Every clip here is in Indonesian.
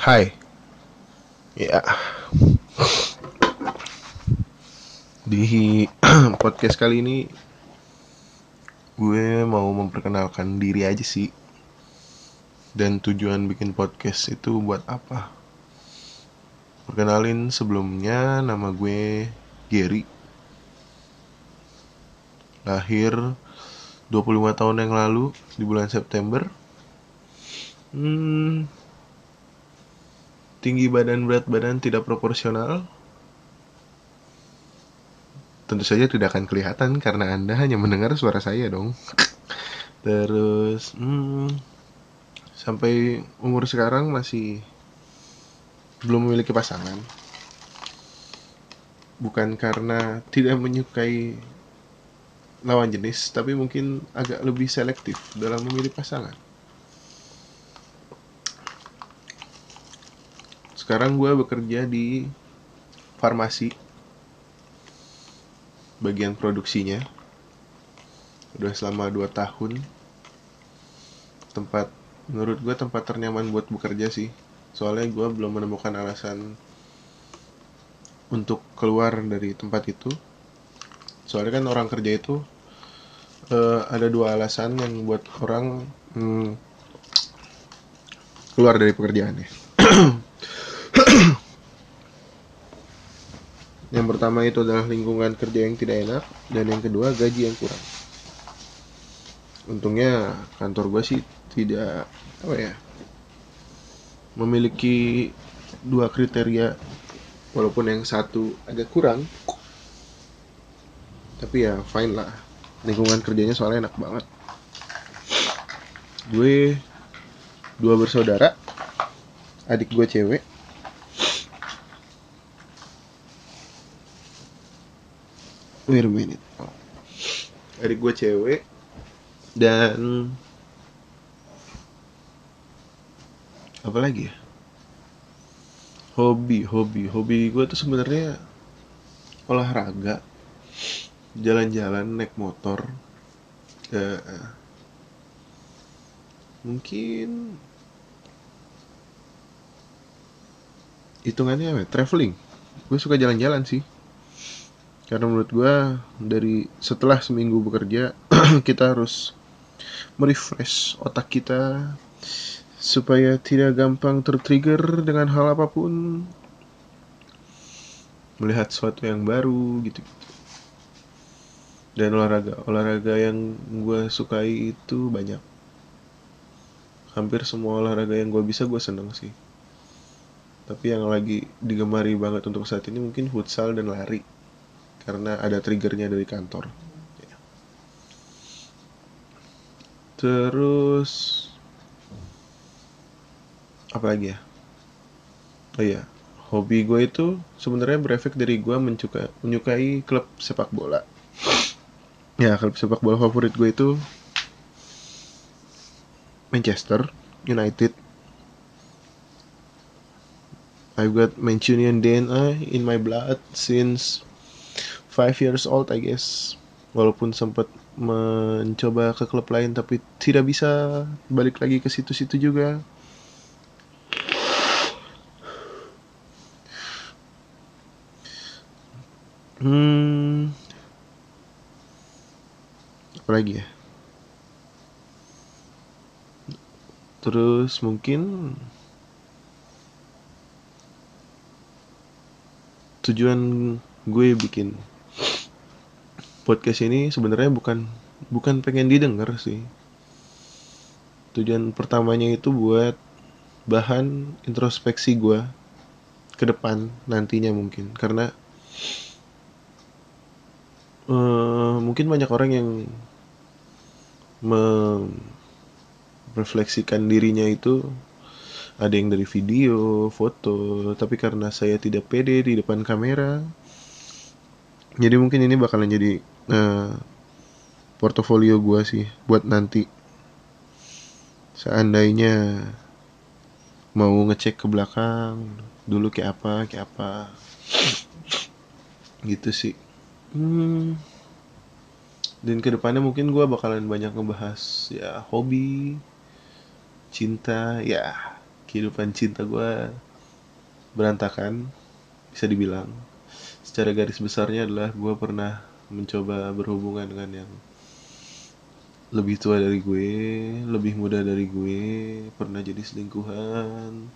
Hai. Ya. Di podcast kali ini gue mau memperkenalkan diri aja sih. Dan tujuan bikin podcast itu buat apa? Perkenalin sebelumnya nama gue Gary. Lahir 25 tahun yang lalu di bulan September. Hmm, tinggi badan berat badan tidak proporsional tentu saja tidak akan kelihatan karena anda hanya mendengar suara saya dong. Terus hmm, sampai umur sekarang masih belum memiliki pasangan. Bukan karena tidak menyukai lawan jenis tapi mungkin agak lebih selektif dalam memilih pasangan sekarang gue bekerja di farmasi. Bagian produksinya. Udah selama 2 tahun. Tempat menurut gue tempat ternyaman buat bekerja sih. Soalnya gue belum menemukan alasan untuk keluar dari tempat itu. Soalnya kan orang kerja itu uh, ada dua alasan yang buat orang hmm, keluar dari pekerjaannya yang pertama itu adalah lingkungan kerja yang tidak enak dan yang kedua gaji yang kurang. Untungnya kantor gue sih tidak apa ya memiliki dua kriteria. Walaupun yang satu agak kurang tapi ya fine lah. Lingkungan kerjanya soalnya enak banget. Gue dua bersaudara adik gue cewek wait a minute. Adik gue cewek. Dan apa lagi ya? Hobi hobi. Hobi gue tuh sebenarnya olahraga. Jalan-jalan naik motor. Uh, mungkin hitungannya apa ya? traveling. Gue suka jalan-jalan sih karena menurut gue dari setelah seminggu bekerja kita harus merefresh otak kita supaya tidak gampang tertrigger dengan hal apa pun. Melihat sesuatu yang baru gitu, -gitu. dan olahraga olahraga yang gue sukai itu banyak. Hampir semua olahraga yang gue bisa gue seneng sih. Tapi yang lagi digemari banget untuk saat ini mungkin futsal dan lari karena ada triggernya dari kantor. Terus apa lagi ya? Oh iya hobi gue itu sebenarnya berefek dari gue mencuka, menyukai klub sepak bola. Ya klub sepak bola favorit gue itu Manchester United. I've got Mancunian DNA in my blood since five years old I guess. Walaupun sempat mencoba ke klub lain tapi tidak bisa balik lagi ke situ-situ juga. Hmm. Apa lagi ya? Terus mungkin tujuan gue bikin podcast ini sebenarnya bukan bukan pengen didengar sih. Tujuan pertamanya itu buat bahan introspeksi gue ke depan nantinya mungkin. Karena uh, mungkin banyak orang yang merefleksikan dirinya itu. Ada yang dari video, foto, tapi karena saya tidak pede di depan kamera, jadi mungkin ini bakalan jadi uh, portofolio gue sih buat nanti. Seandainya mau ngecek ke belakang dulu kayak apa kayak apa. Gitu sih. Hmm. dan ke depannya mungkin gue bakalan banyak ngebahas ya hobi cinta ya kehidupan cinta gue berantakan bisa dibilang. Secara garis besarnya adalah gue pernah mencoba berhubungan dengan yang lebih tua dari gue lebih muda dari gue pernah jadi selingkuhan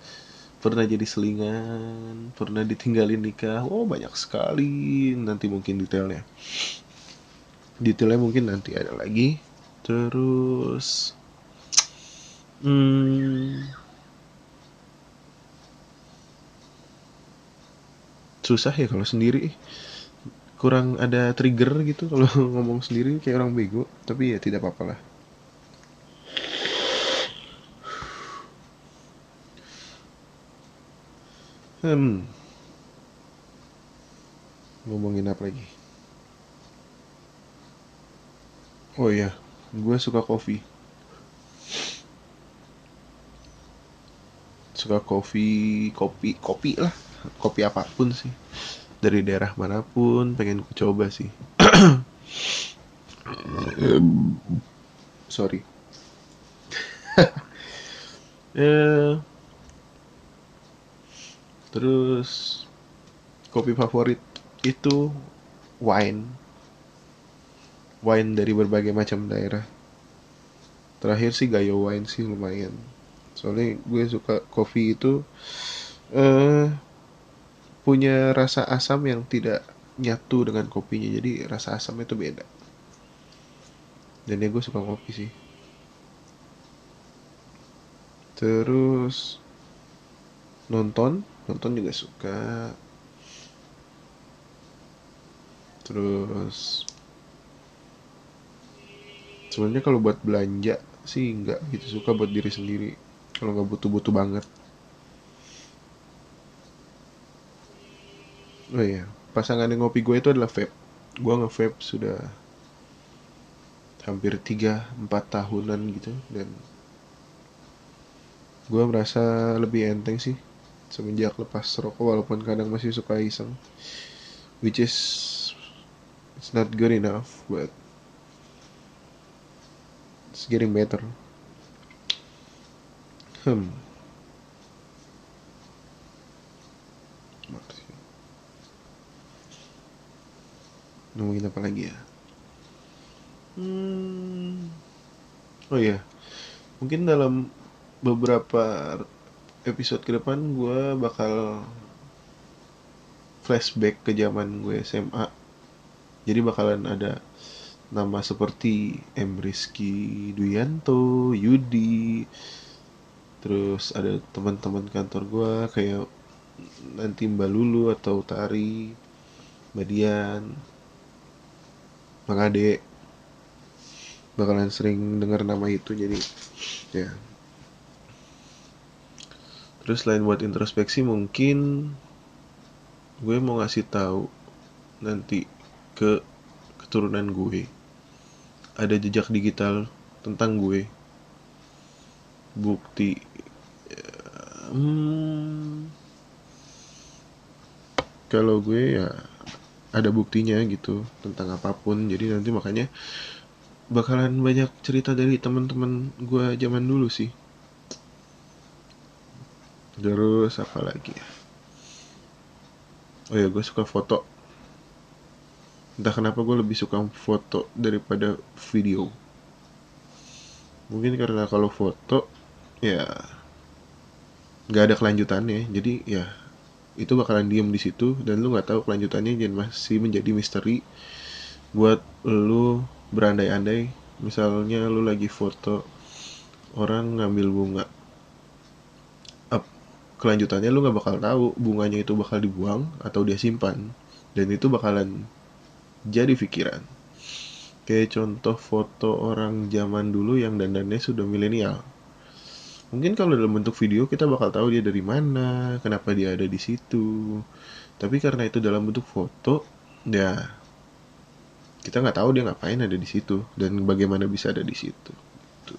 pernah jadi selingan pernah ditinggalin nikah. Oh banyak sekali. Nanti mungkin detailnya. Detailnya mungkin nanti ada lagi. Terus hmm, susah ya kalau sendiri kurang ada trigger gitu kalau ngomong sendiri kayak orang bego. Tapi ya tidak apa-apa lah. Hmm. Ngomongin apa lagi? Oh iya gue suka kopi. Suka kopi kopi kopi lah. Kopi apa pun sih dari daerah mana pun pengen ku coba sih. Sorry. Eh terus kopi favorit itu wine. Wine dari berbagai macam daerah. Terakhir sih gayo wine sih lumayan. Soalnya gue suka kopi itu uh, punya rasa asam yang tidak nyatu dengan kopinya jadi rasa asam itu beda. Dan ya gue suka kopi sih. Terus nonton nonton juga suka. Terus sebenarnya kalau buat belanja sih nggak gitu suka buat diri sendiri. Kalau nggak butuh-butuh banget oh iya pasangan yang ngopi gue itu adalah vape gue nge-vape sudah hampir 3-4 tahunan gitu dan gue merasa lebih enteng sih semenjak lepas rokok walaupun kadang masih suka iseng which is it's not good enough but It's getting better. Hmm. Ngomongin apa lagi ya? Hmm. Oh iya. Mungkin dalam beberapa episode ke depan gue bakal flashback ke zaman gue SMA. Jadi bakalan ada nama seperti M Rizky Duyanto, Yudi, terus ada teman-teman kantor gue kayak nanti Mbak Lulu atau Tari, Mbak Dian, Bang Ade, bakalan sering dengar nama itu jadi ya. Terus selain buat introspeksi mungkin gue mau ngasih tahu nanti ke keturunan gue. Ada jejak digital tentang gue. Bukti hmm, kalau gue ya ada buktinya gitu tentang apa pun. Jadi nanti makanya bakalan banyak cerita dari teman-teman gue zaman dulu sih. Terus apa lagi ya? Oh ya gue suka foto. Entah kenapa gue lebih suka foto daripada video. Mungkin karena kalau foto ya nggak ada kelanjutannya. Jadi ya itu bakalan diem di situ dan lu nggak tahu kelanjutannya jadi masih menjadi misteri buat lu berandai-andai misalnya lu lagi foto orang ngambil bunga Up, kelanjutannya lu nggak bakal tahu bunganya itu bakal dibuang atau dia simpan dan itu bakalan jadi pikiran. Kayak contoh foto orang zaman dulu yang dandannya sudah milenial. Mungkin kalau dalam bentuk video kita bakal tahu dia dari mana, kenapa dia ada di situ. Tapi karena itu dalam bentuk foto, ya kita nggak tahu dia ngapain ada di situ dan bagaimana bisa ada di situ. Gitu.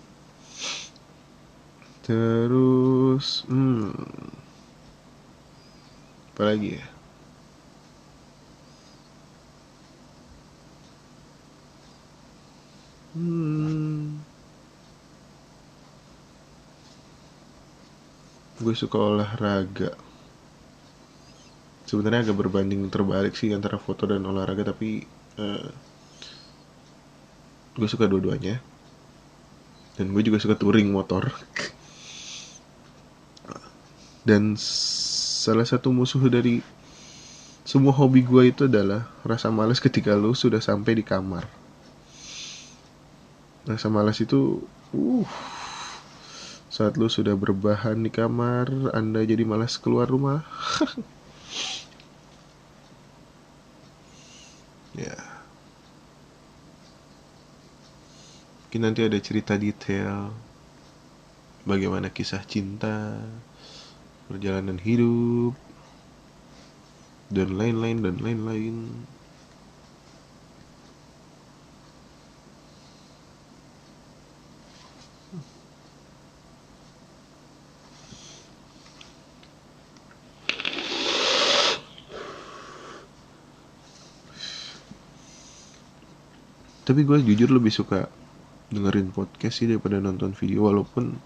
Terus, hmm, apa lagi ya? Hmm. Gue suka olahraga. Sebenarnya agak berbanding terbalik sih antara foto dan olahraga tapi uh, gue suka dua-duanya. Dan gue juga suka touring motor. Dan salah satu musuh dari semua hobi gue itu adalah rasa males ketika lo sudah sampai di kamar. Rasa malas itu uh saat lu sudah berbahan di kamar anda jadi malas keluar rumah? Ya. Mungkin nanti ada cerita detail. Bagaimana kisah cinta perjalanan hidup dan lain-lain dan lain-lain tapi gue jujur lebih suka dengerin podcast sih daripada nonton video walaupun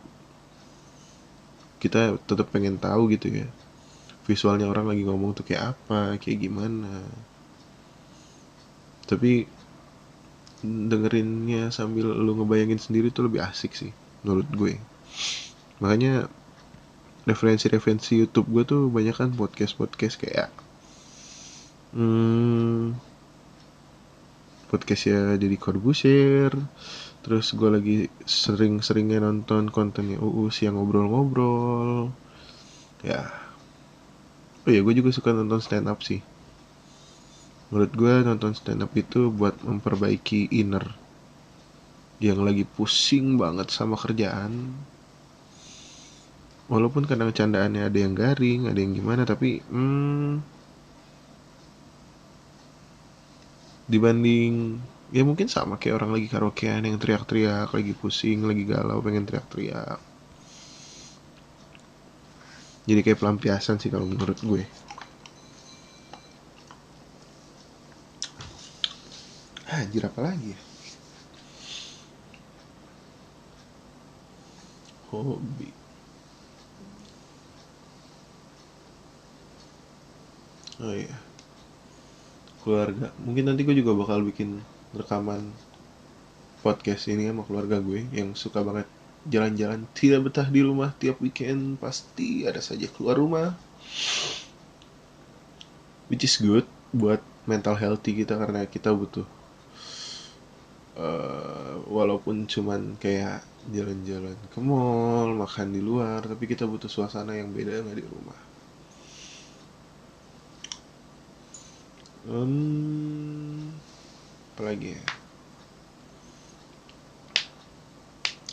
kita tetap pengen tahu gitu ya visualnya orang lagi ngomong tuh kayak apa kayak gimana. Tapi dengerinnya sambil lu ngebayangin sendiri tuh lebih asik sih menurut gue. Makanya referensi-referensi YouTube gue tuh banyak kan podcast-podcast kayak hmm, podcast ya jadi Corbusier terus gue lagi sering-seringnya nonton kontennya Uus yang ngobrol-ngobrol. Ya. Oh ya gue juga suka nonton stand up sih. Menurut gue nonton stand up itu buat memperbaiki inner. Yang lagi pusing banget sama kerjaan. Walaupun kadang candaannya ada yang garing ada yang gimana tapi hmm, dibanding ya mungkin sama kayak orang lagi karaokean yang teriak-teriak lagi pusing lagi galau pengen teriak-teriak. Jadi kayak pelampiasan sih kalau menurut gue. Anjir apa lagi ya? Hobi. Oh iya keluarga. Mungkin nanti gue juga bakal bikin rekaman podcast ini sama keluarga gue yang suka banget jalan-jalan tidak betah di rumah tiap weekend pasti ada saja keluar rumah. Which is good buat mental healthy kita karena kita butuh uh, walaupun cuman kayak jalan-jalan ke mall makan di luar tapi kita butuh suasana yang beda nggak di rumah hmm, apalagi ya?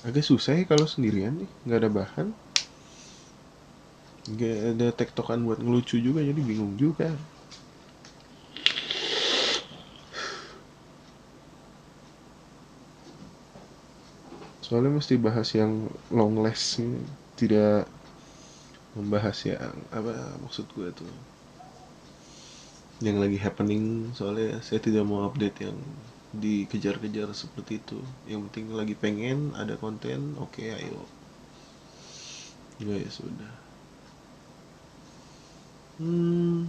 Agak susah ya kalau sendirian nih nggak ada bahan. Nggak ada tektokan buat ngelucu juga jadi bingung juga. Soalnya mesti bahas yang long last tidak membahas yang apa maksud gue tuh yang lagi happening. Soalnya saya tidak mau update yang dikejar-kejar seperti itu. Yang penting lagi pengen ada konten oke okay, ayo. Enggak ya sudah. Hmm.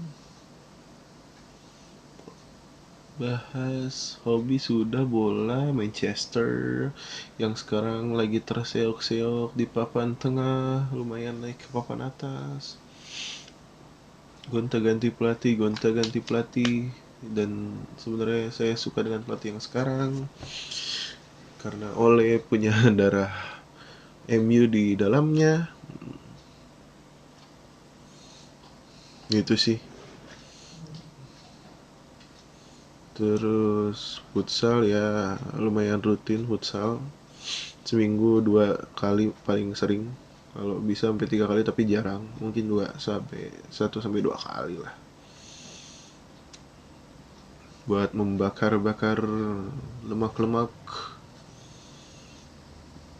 Bahas hobi sudah bola Manchester yang sekarang lagi terseok-seok di papan tengah lumayan naik ke papan atas gonta ganti pelatih gonta ganti pelatih. Dan sebenarnya saya suka dengan pelatih yang sekarang. Karena Ole punya darah MU di dalamnya. Itu sih. Terus futsal ya lumayan rutin futsal. Seminggu dua kali paling sering kalau bisa sampai tiga kali tapi jarang. Mungkin dua sampai satu sampai dua kali lah. Buat membakar-bakar lemak-lemak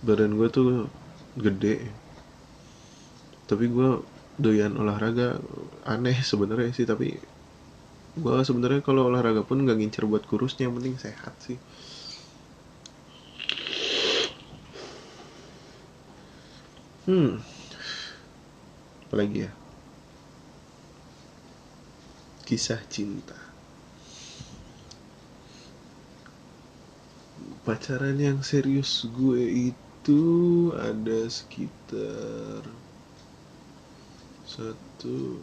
badan gue tuh gede. Tapi gue doyan olahraga aneh sebenarnya sih tapi gue sebenarnya kalau olahraga pun nggak ngincer buat kurusnya yang penting sehat sih Hmm. apalagi ya? Kisah cinta. Pacaran yang serius gue itu ada sekitar satu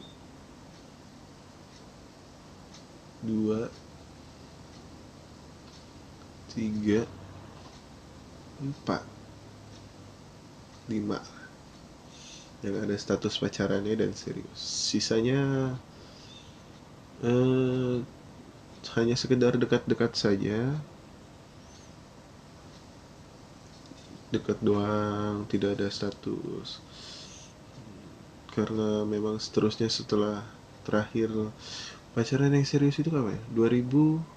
dua tiga empat lima yang ada status pacarannya dan serius. Sisanya eh, hanya sekedar dekat-dekat saja. Dekat doang tidak ada status. Karena memang seterusnya setelah terakhir pacaran yang serius itu kapan ya? 2000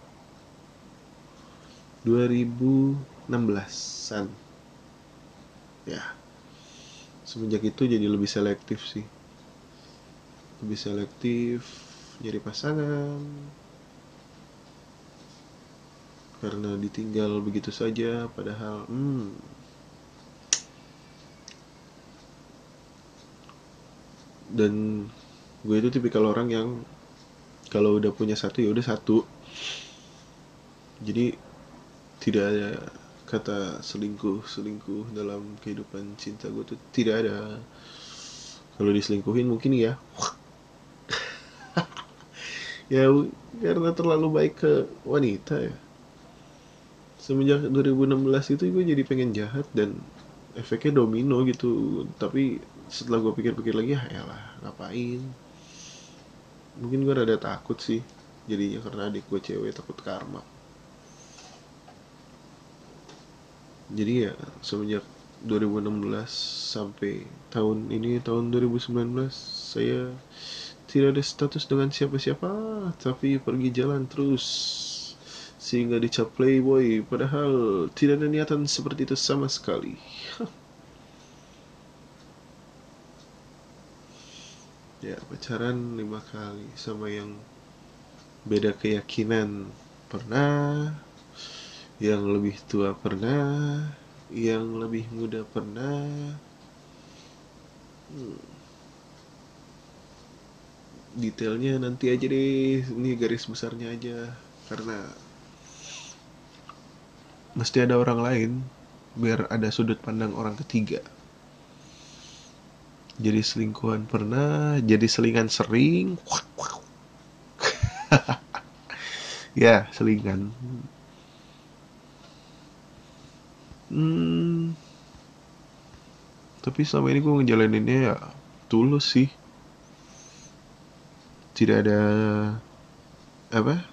2016an ya semenjak itu jadi lebih selektif sih. Lebih selektif nyari pasangan. Karena ditinggal begitu saja padahal hmm. Dan gue itu tipikal orang yang kalau udah punya satu ya udah satu. Jadi tidak ada kata selingkuh selingkuh dalam kehidupan cinta gue tuh tidak ada. Kalau diselingkuhin mungkin ya. Ya karena terlalu baik ke wanita ya. Semenjak 2016 itu gue jadi pengen jahat dan efeknya domino gitu. Tapi setelah gue pikir-pikir lagi ya lah ngapain? Mungkin gue rada takut sih jadinya karena adik gue cewek takut karma jadi ya semenjak 2016 sampai tahun ini tahun 2019 saya tidak ada status dengan siapa-siapa tapi pergi jalan terus. Sehingga dicap playboy padahal tidak ada niatan seperti itu sama sekali. Ya pacaran lima kali sama yang beda keyakinan. Pernah yang lebih tua pernah yang lebih muda pernah. Hmm. detailnya nanti aja deh ini garis besarnya aja. Karena mesti ada orang lain biar ada sudut pandang orang ketiga. Jadi selingkuhan pernah jadi selingan sering. Ya selingan hmm, tapi selama ini gue ngejalaninnya ya tulus sih. Tidak ada apa?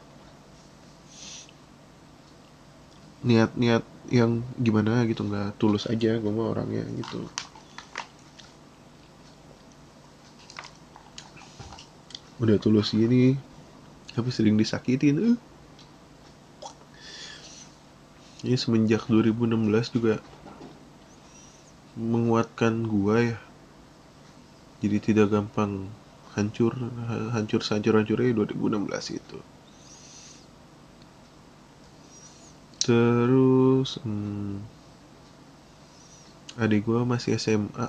Niat-niat yang gimana gitu nggak tulus aja gue mah orangnya gitu. Udah tulus gini tapi sering disakitin uh. Ini semenjak 2016 juga menguatkan gua ya. Jadi tidak gampang hancur hancur hancur hancurnya 2016 itu. Terus hmm, adik gua masih SMA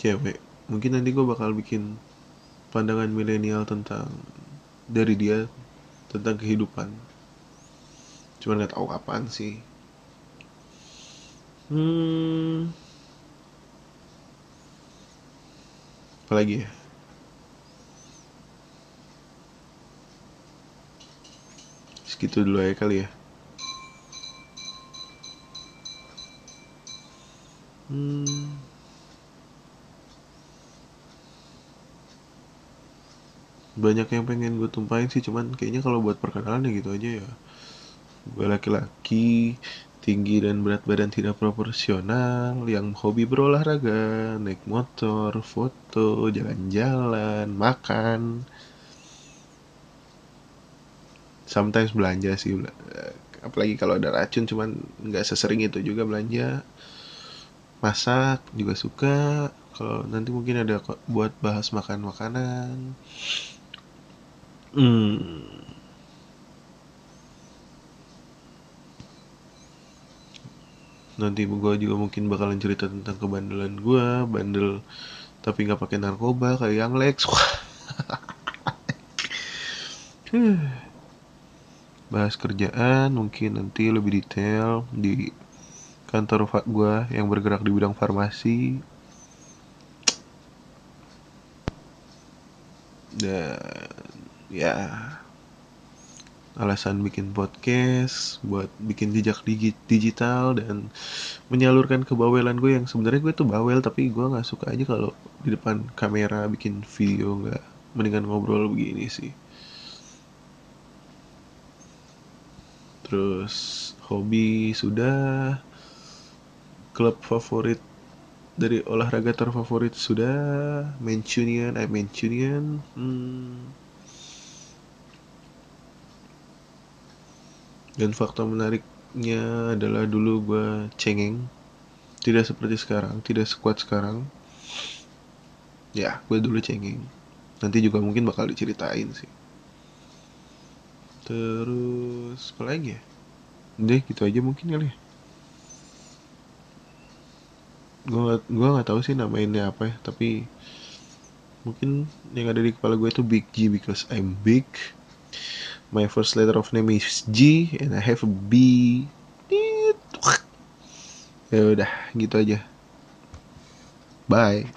cewek. Mungkin nanti gua bakal bikin pandangan milenial tentang dari dia tentang kehidupan cuma nggak tahu kapan sih. Hmm. Apalagi ya? Segitu dulu ya kali ya. Hmm. Banyak yang pengen gue tumpahin sih cuman kayaknya kalau buat perkenalan ya gitu aja ya laki-laki tinggi dan berat badan tidak proporsional yang hobi berolahraga naik motor foto jalan-jalan makan. Sometimes belanja sih apalagi kalau ada racun cuman nggak sesering itu juga belanja. Masak juga suka kalau nanti mungkin ada buat bahas makan makanan Hmm. Nanti gue juga mungkin bakalan cerita tentang kebandelan gue, bandel tapi nggak pakai narkoba kayak yang Lex. Bahas kerjaan mungkin nanti lebih detail di kantor gue yang bergerak di bidang farmasi. Dan ya alasan bikin podcast buat bikin jejak digital dan menyalurkan kebawelan gue yang sebenarnya gue tuh bawel tapi gue nggak suka aja kalau di depan kamera bikin video nggak mendingan ngobrol begini sih terus hobi sudah klub favorit dari olahraga terfavorit sudah Mancunian, I Mancunian. Hmm. Dan fakta menariknya adalah dulu gue cengeng. Tidak seperti sekarang, tidak sekuat sekarang. Ya, gue dulu cengeng. Nanti juga mungkin bakal diceritain sih. Terus, apa lagi ya? Udah gitu aja mungkin kali ya. Gue gue nggak tahu sih namainnya apa ya, tapi mungkin yang ada di kepala gue itu Big G because I'm big my first letter of name is G and I have a B ya udah gitu aja. Bye